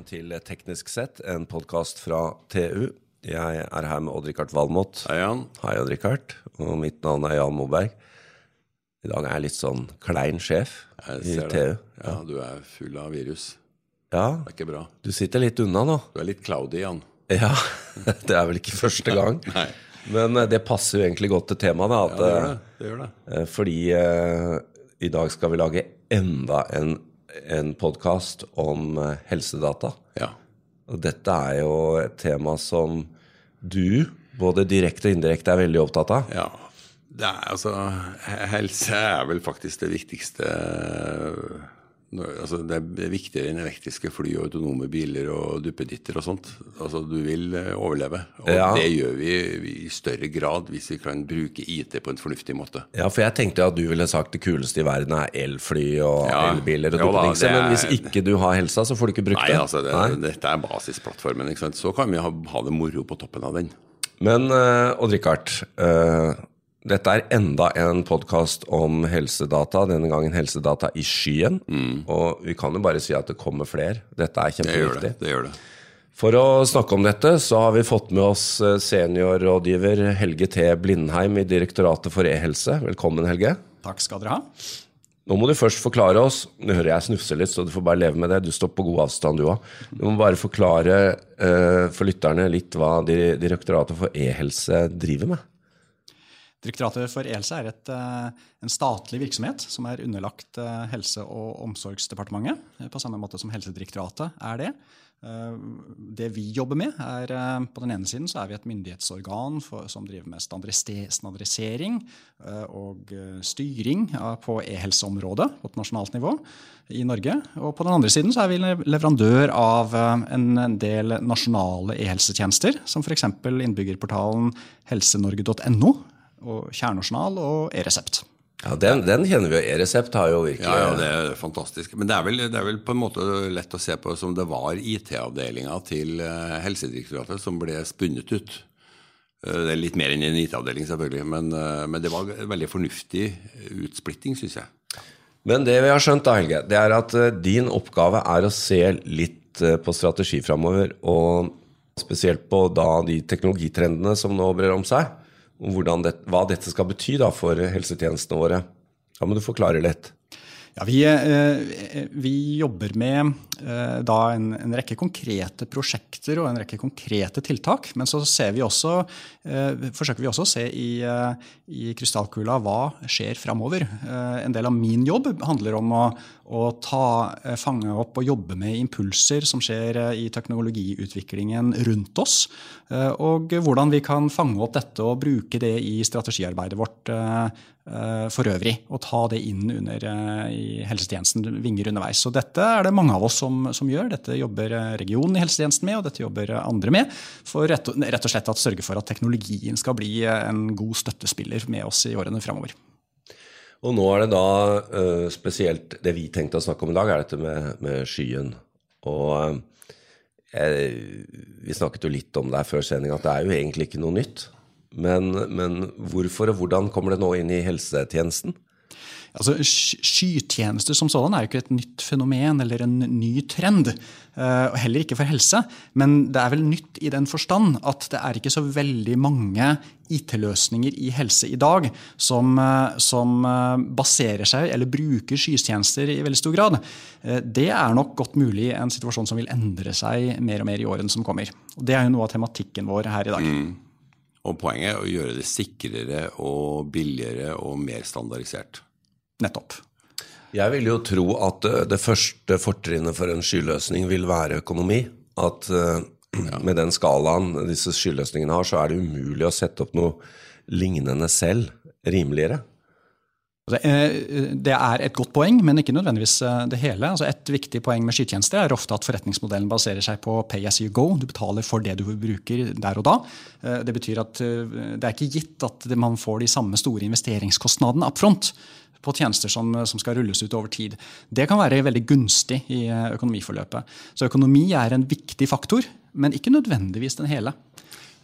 velkommen til Teknisk sett, en podkast fra TU. Jeg er her med Odd-Rikard Valmot. Hei, Jan. Hei, Odd-Rikard. Og mitt navn er Jan Moberg. I dag er jeg litt sånn klein sjef i TU. det. Ja, du er full av virus. Ja, Det er ikke bra. du sitter litt unna nå. Du er litt cloudy, Jan. Ja, det er vel ikke første gang. Nei. Men eh, det passer jo egentlig godt til temaet. da, Ja, det gjør det. det, gjør det. eh, Fordi eh, i dag skal vi lage enda en, en podkast om eh, helsedata. Ja. Og dette er jo et tema som du, både direkte og indirekte, er veldig opptatt av. ja. Det er altså Helse er vel faktisk det viktigste altså Det er viktigere enn elektriske fly og autonome biler og duppeditter og sånt. Altså Du vil eh, overleve. Og Ja. det gjør vi i større grad hvis vi kan bruke IT på en fornuftig måte. Ja, for jeg tenkte at du ville sagt det kuleste i verden er elfly og Ja. elbiler og duppedingser, er- men hvis ikke du har helsa, så får du ikke brukt Nei, det. altså det, Nei. Dette er basisplattformen. Så kan vi ha, ha det moro på toppen av den. Men uh, Odd-Rikard, eh, dette er enda en podkast om helsedata, denne gangen helsedata i skyen. Og vi kan jo bare si at det kommer flere. Dette er Mm. Kjempeviktig. det. det, gjør det. For å snakke om dette, så har vi fått med oss eh, seniorrådgiver Helge T. Blindheim i Direktoratet for e-helse. Velkommen, Helge. Takk skal dere ha. Nå må du først forklare oss Nå hører jeg snufse litt, så du får bare leve med det. Du står på god avstand, du òg. Du må bare forklare eh, for lytterne litt hva Direktoratet for e-helse driver med. Direktoratet for e-helse er et, eh, en statlig virksomhet som er underlagt eh, Helse- og omsorgsdepartementet, eh, på samme måte som Helsedirektoratet er det. Det vi jobber med, er på den ene siden så er vi et myndighetsorgan for, som driver med standardisering og styring på e-helseområdet på et nasjonalt nivå i Norge. Og på den andre siden så er vi leverandør av en del nasjonale e-helsetjenester, som f.eks. innbyggerportalen helsenorge.no, og Kjernejournal og e-resept. Ja, Den, den kjenner vi jo. E-resept har jo virkelig Ja, ja, det er fantastisk. Men det er, vel, det er vel på en måte lett å se på som det var IT-avdelinga til eh, Helsedirektoratet som ble spunnet ut. Eh, Det er litt mer enn en IT-avdeling, selvfølgelig, men, eh, men det var en veldig fornuftig utsplitting, syns jeg. Men det vi har skjønt, da, Helge, det er at din oppgave er å se litt på strategi framover, og spesielt på da de teknologitrendene som nå brer om seg, hvordan det, hva dette skal bety da for helsetjenestene våre. Da må du forklare litt. Ja, vi, eh, vi jobber med eh, da en, en rekke konkrete prosjekter og en rekke konkrete tiltak. Men så vi også, eh, forsøker vi også å se i, eh, i krystallkula hva skjer framover. Eh, en del av min jobb handler om å, å ta, eh, fange opp og jobbe med impulser som skjer eh, i teknologiutviklingen rundt oss. eh, Og hvordan vi kan fange opp dette og bruke det i strategiarbeidet vårt eh, eh, for øvrig. Og ta det inn under eh, i helsetjenesten vinger underveis. Så dette er det mange av oss som, som gjør. Dette jobber eh, regionen i helsetjenesten med, og dette jobber eh, andre med. For rett og, rett og slett å sørge for at teknologien skal bli eh, en god støttespiller med oss i årene framover. Og nå er det da eh, spesielt det vi tenkte å snakke om i dag, er dette med, med skyen. Og jeg, vi snakket jo litt om det her før sending, at det er jo egentlig ikke noe nytt. Men, men hvorfor og hvordan kommer det nå inn i helsetjenesten? Altså, sky- Skytjenester som sådan er jo ikke et nytt fenomen eller en ny trend. eh, og Heller ikke for helse. Men det er vel nytt i den forstand at det er ikke så veldig mange IT-løsninger i helse i dag som, eh, som eh, baserer seg eller bruker skytjenester i veldig stor grad. Det er nok godt mulig en situasjon som vil endre seg mer og mer i årene som kommer. Og Det er jo noe av tematikken vår her i dag. Og poenget er å gjøre det sikrere og billigere og mer standardisert. Nettopp. Jeg vil jo tro at eh, det første fortrinnet for en skyløsning vil være økonomi. At eh, med den skalaen disse skyløsningene har, så er det umulig å sette opp noe lignende selv rimeligere. Det eh, det er et godt poeng, men ikke nødvendigvis eh, det hele. Altså et viktig poeng med skytjenester er ofte at forretningsmodellen baserer seg på pay as you go. Du betaler for det du bruker der og da. Eh, Det betyr at det er ikke gitt at man får de samme store investeringskostnadene up front på tjenester som, som skal rulles ut over tid. Det kan være veldig gunstig i økonomiforløpet. Så økonomi er en viktig faktor, men ikke nødvendigvis den hele.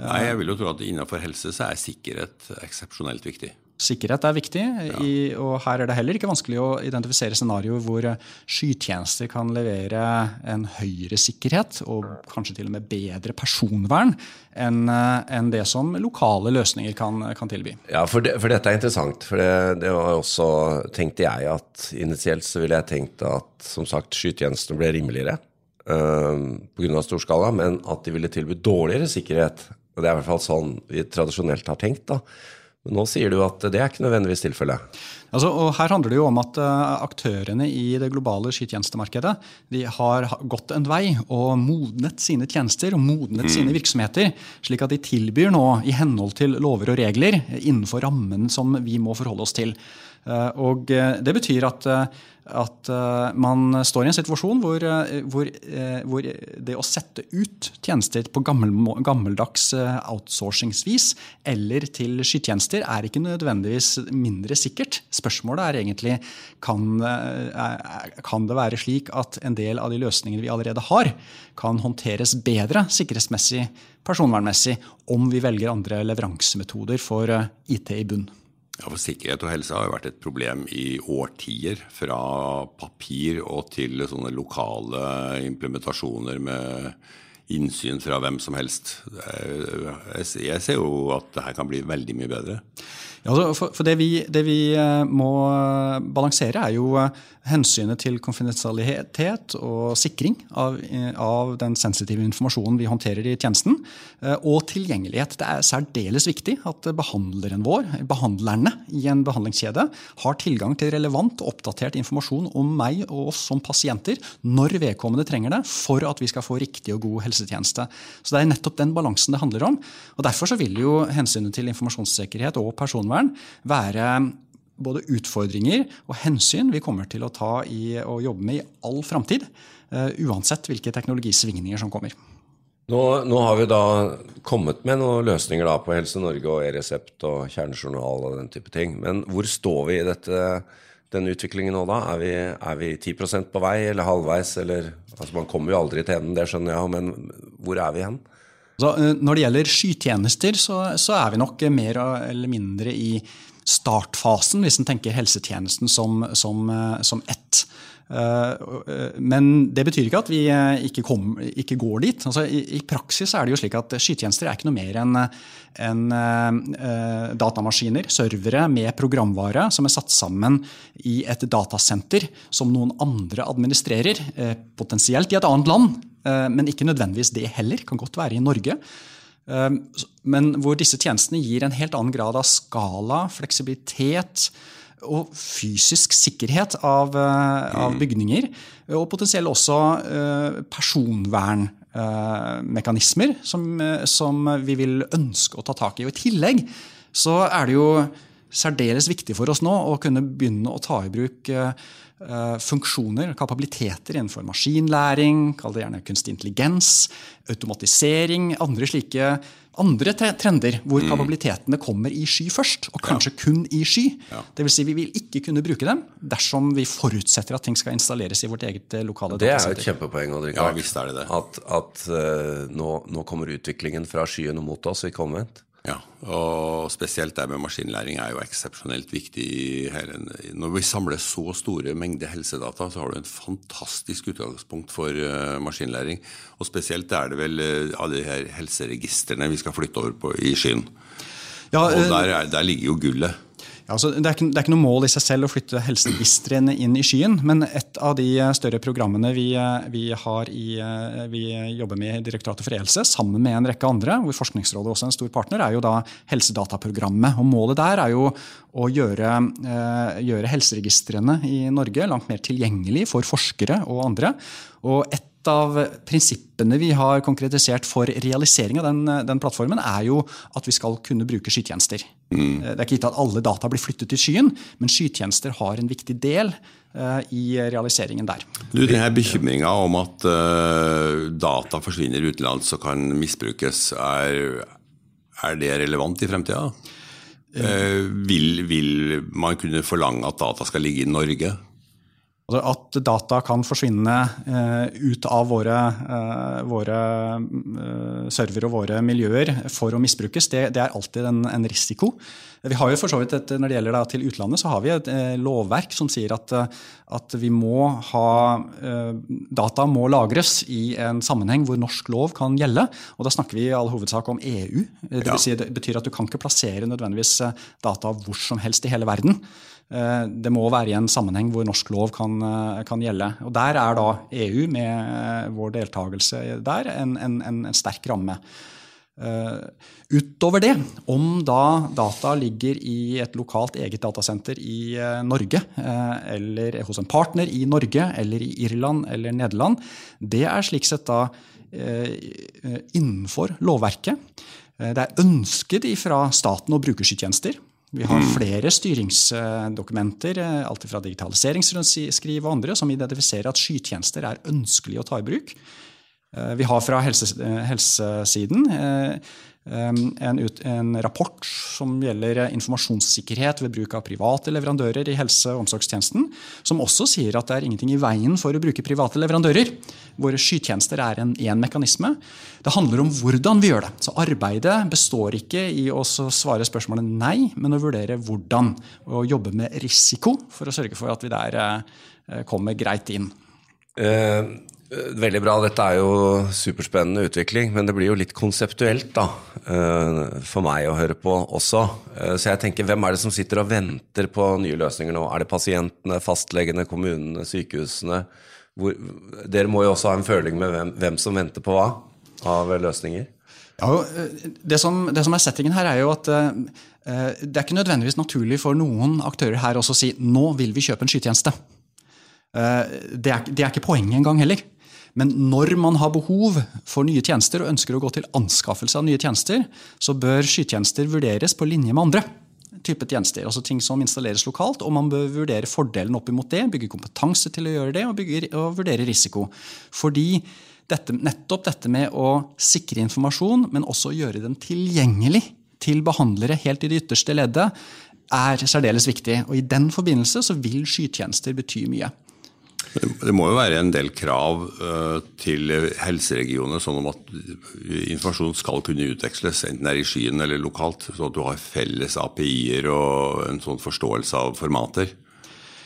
Nei, jeg vil jo tro at innenfor helse så er sikkerhet eksepsjonelt viktig. Sikkerhet er viktig, i, og her er det heller ikke vanskelig å identifisere scenarioer hvor skytjenester kan levere en høyere sikkerhet og kanskje til og med bedre personvern enn en det som lokale løsninger kan, kan tilby. Ja, for, det, for, dette er interessant. For det, det, var også, tenkte jeg at initielt så ville jeg tenkt at som sagt skytjenestene ble rimeligere uh, pga. storskala, men at de ville tilby dårligere sikkerhet. Og det er i hvert fall sånn vi tradisjonelt har tenkt. da. Men nå sier du at det er ikke nødvendigvis tilfellet. Altså, her handler det jo om at uh, aktørene i det globale skitjenestemarkedet de har gått en vei og modnet sine tjenester og modnet mm. sine virksomheter, slik at de tilbyr nå i henhold til lover og regler innenfor rammen som vi må forholde oss til. Uh, og Det betyr at at uh, man står i en situasjon hvor, uh, hvor, uh, hvor, det å sette ut tjenester på gammel, gammeldags outsourcingsvis eller til skytjenester er ikke nødvendigvis mindre sikkert. Spørsmålet er egentlig kan, kan det være slik at en del av de løsningene vi allerede har, kan håndteres bedre sikkerhetsmessig, personvernmessig, om vi velger andre leveransemetoder for IT i bunn. Ja, for Sikkerhet og helse har jo vært et problem i årtier. Fra papir og til sånne lokale implementasjoner med innsyn fra hvem som helst. Jeg ser jo at det her kan bli veldig mye bedre. Ja, altså, for, for det, vi, det, vi, eh, må balansere, er jo eh, hensynet til konfidensialitet og sikring av, eh, av, den sensitive informasjonen vi håndterer i tjenesten. Og tilgjengelighet. Det er særdeles viktig at behandleren vår, behandlerne i en behandlingskjede, har tilgang til relevant og oppdatert informasjon om meg og oss som pasienter når vedkommende trenger det, for at vi skal få riktig og god helsetjeneste. Så Det er nettopp den balansen det handler om. Og Derfor så vil jo hensynet til informasjonssikkerhet og personvern personvern være både utfordringer og hensyn vi kommer til å ta i og jobbe med i all framtid. Uh, uansett hvilke teknologisvingninger som kommer. Nå, nå, har vi da kommet med noen løsninger på Helse Norge og e-resept og kjernejournal og den type ting. Men hvor står vi i dette, denne utviklingen nå, da? Er vi, er vi 10% på vei, eller halvveis? Eller, altså man kommer jo aldri til enden, det skjønner jeg, men hvor er vi hen? Så, eh, når det gjelder skytjenester, så, så, er vi nok mer eller mindre i startfasen, hvis en tenker helsetjenesten som, som, eh, som ett. Eh, men det betyr ikke at vi ikke, kom, ikke går dit. Altså, i, i, praksis er det jo slik at skytjenester er ikke noe mer enn en, uh, datamaskiner, servere med programvare som er satt sammen i et datasenter som noen andre administrerer, uh, potensielt i et annet land, uh, men ikke nødvendigvis det heller. Kan godt være i Norge. Eh, men hvor disse tjenestene gir en helt annen grad av skala, fleksibilitet og fysisk sikkerhet av, eh, av mm. bygninger. Og potensielt også personvernmekanismer som, som vi vil ønske å ta tak i. Og I tillegg så er det jo særdeles viktig for oss nå å kunne begynne å ta i bruk Eh, funksjoner, kapabiliteter innenfor maskinlæring, kall det gjerne kunstig intelligens, automatisering, andre slike andre trender hvor mm. kapabilitetene kommer i sky først, og kanskje ja. kun i sky. Ja. Dvs. Si vi vil ikke kunne bruke dem dersom vi forutsetter at ting skal installeres i vårt eget eh, lokale. Det er jo et kjempepoeng. Adrik, Ja, visst er det det. At, at uh, nå, nå, kommer utviklingen fra skyen og mot oss, ikke omvendt. Ja, og spesielt det med maskinlæring er jo eksepsjonelt viktig. Når vi samler så store mengder helsedata, så har du en fantastisk utgangspunkt for eh, maskinlæring. Og spesielt er det vel eh, alle de her helseregistrene vi skal flytte over på i skyen. Ja, og der, er, der ligger jo gullet. Altså, det, er ikke, det, er ikke, noe mål i seg selv å flytte helseregistrene inn i skyen, men et av de eh, større programmene vi, eh, vi, i, eh, vi jobber med i Direktoratet for e-helse, sammen med en rekke andre, hvor Forskningsrådet også er en stor partner, er jo da Helsedataprogrammet. Og Målet der er jo å gjøre, gjøre helseregistrene i Norge langt mer tilgjengelig for forskere og andre. Og et av prinsippene vi har konkretisert for realisering av den, den, plattformen, er jo at vi skal kunne bruke skytjenester. Mm. Det er ikke gitt at alle data blir flyttet til skyen, men skytjenester har en viktig del uh, i realiseringen der. Du, denne Bekymringa om at uh, data forsvinner utenlands og kan misbrukes, er, er det relevant i fremtida? Uh, vil, vil man kunne forlange at data skal ligge i Norge? Altså at data kan forsvinne uh, ut av våre, uh, våre uh, servere og våre miljøer for å misbrukes, det, det er alltid en, en, risiko. Vi har jo for så vidt et, Når det gjelder da, til utlandet, så har vi et lovverk som sier at, at vi må ha Data må lagres i en sammenheng hvor norsk lov kan gjelde. og Da snakker vi i all hovedsak om EU. Det, ja. si, det betyr at du kan ikke plassere nødvendigvis data hvor som helst i hele verden. Eh, det må være i en sammenheng hvor norsk lov kan, eh, kan, gjelde. Og Der er da EU, med eh, vår deltakelse der, en, en, en sterk ramme. Utover det, om da data ligger i et lokalt eget datasenter i Norge, eller hos en partner i Norge, eller i Irland eller Nederland, det er slik sett da innenfor lovverket. Det er ønsket fra staten å bruke skytjenester. Vi har flere styringsdokumenter, eh, alt fra digitaliseringsskriv og andre, som identifiserer at skytjenester er ønskelig å ta i bruk. Eh, vi har fra eh, helsesiden en, ut, en, rapport som gjelder informasjonssikkerhet ved bruk av private leverandører i helse- og omsorgstjenesten, som også sier at det er ingenting i veien for å bruke private leverandører. Våre skytjenester er en én mekanisme. Det handler om hvordan vi gjør det. Så arbeidet består ikke i å svare spørsmålet nei, men å vurdere hvordan. Og jobbe med risiko for å sørge for at vi der eh, kommer greit inn. Uh Veldig bra. Dette er jo superspennende utvikling, men det blir jo litt konseptuelt da, eh, for meg å høre på også. Eh, så jeg tenker, hvem er det som sitter og venter på nye løsninger nå? Er det pasientene, fastlegene, kommunene, sykehusene? Hvor, dere må jo også ha en føling med hvem, hvem som venter på hva av løsninger? Ja, det som, det som, er settingen her, er jo at det er ikke nødvendigvis naturlig for noen aktører her også å si nå vil vi kjøpe en skytjeneste. Det, er, det er ikke poenget engang heller. Men når man har behov for nye tjenester og ønsker å gå til anskaffelse av nye tjenester, så bør skytjenester vurderes på linje med andre type tjenester. altså Ting som installeres lokalt. Og man bør vurdere fordelen opp imot det, bygge kompetanse til å gjøre det og, bygge, og vurdere risiko. Fordi dette, nettopp dette med å sikre informasjon, men også gjøre den tilgjengelig til behandlere helt i det ytterste leddet, er særdeles viktig. Og I den forbindelse så vil skytjenester bety mye. Det må jo være en del krav uh, til helseregionene sånn om at informasjon skal kunne utveksles, enten det er i skyen eller lokalt, så at du har felles API-er og en sånn forståelse av formater.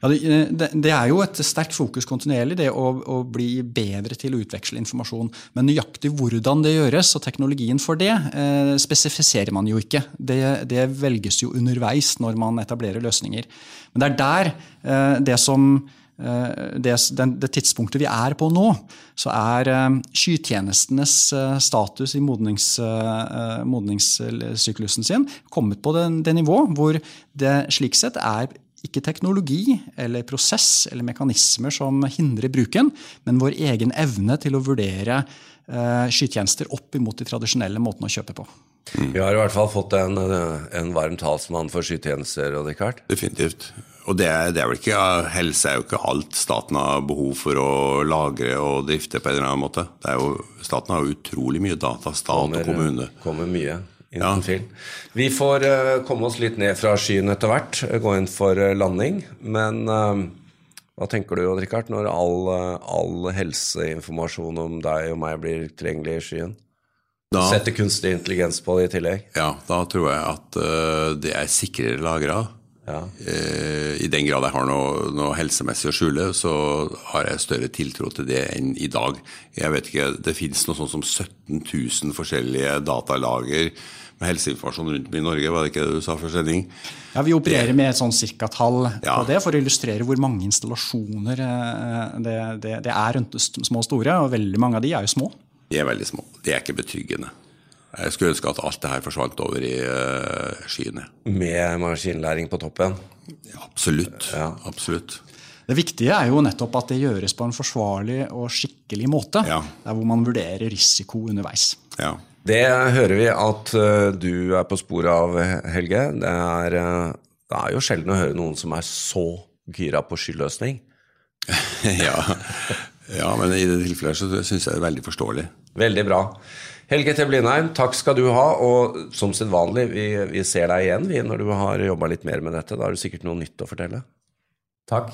Ja, det, det, er jo et sterkt fokus kontinuerlig, det å, å, bli bedre til å utveksle informasjon. Men nøyaktig hvordan det gjøres, og teknologien for det, eh, spesifiserer man jo ikke. Det, det, velges jo underveis når man etablerer løsninger. Men det er der eh, det som Eh, det, det, tidspunktet vi er på nå, så er eh, skytjenestenes eh, status i modnings, modningssyklusen sin kommet på det, det nivå hvor det slik sett er ikke teknologi eller prosess eller mekanismer som hindrer bruken, men vår egen evne til å vurdere skytjenester opp imot de tradisjonelle måtene å kjøpe på. Vi har i hvert fall fått en, en varm talsmann for skytjenester. Richard. Definitivt. Og det er, det er, vel ikke, Helse er jo ikke alt staten har behov for å lagre og drifte på en eller annen måte. Jo, staten har jo utrolig mye data, stat kommer, og kommune. kommer mye. Ja. Vi får uh, komme oss litt ned fra skyen etter hvert, gå inn for uh, landing. Men uh, hva tenker du Richard, når all, all helseinformasjon om deg og meg blir tilgjengelig i skyen? Da, Setter kunstig intelligens på det i tillegg? Ja, da tror jeg at det er sikrere lagra. Ja. Eh, I den grad jeg har noe, noe, helsemessig å skjule, så har jeg større tiltro til det enn i dag. Jeg vet ikke, Det finnes noe sånt som 17 000 forskjellige datalager med helseinformasjon rundt i Norge, var det ikke det du sa før sending? Ja, Vi opererer med et sånn cirka-tall ja. på det for å illustrere hvor mange installasjoner eh, det, det, det er rundt små og store. Og veldig mange av de er jo små. De er veldig små. De er ikke betryggende. Jeg skulle ønske at alt det her forsvant over i uh, skyene. Med maskinlæring på toppen? Ja, absolutt. Ja. absolutt. Det viktige er jo nettopp at det gjøres på en forsvarlig og skikkelig måte. Ja. Der hvor man vurderer risiko underveis. Ja. Det hører vi at uh, du er på sporet av, Helge. Det er, uh, det er, jo sjelden å høre noen som er så gira på skyløsning. ja. ja, men i det tilfellet så syns jeg det er veldig forståelig. Veldig bra. Helge T. Blindheim, takk skal du ha. Og som sedvanlig, vi, vi ser deg igjen vi, når du har jobba litt mer med dette. Da har du sikkert noe nytt å fortelle. Takk.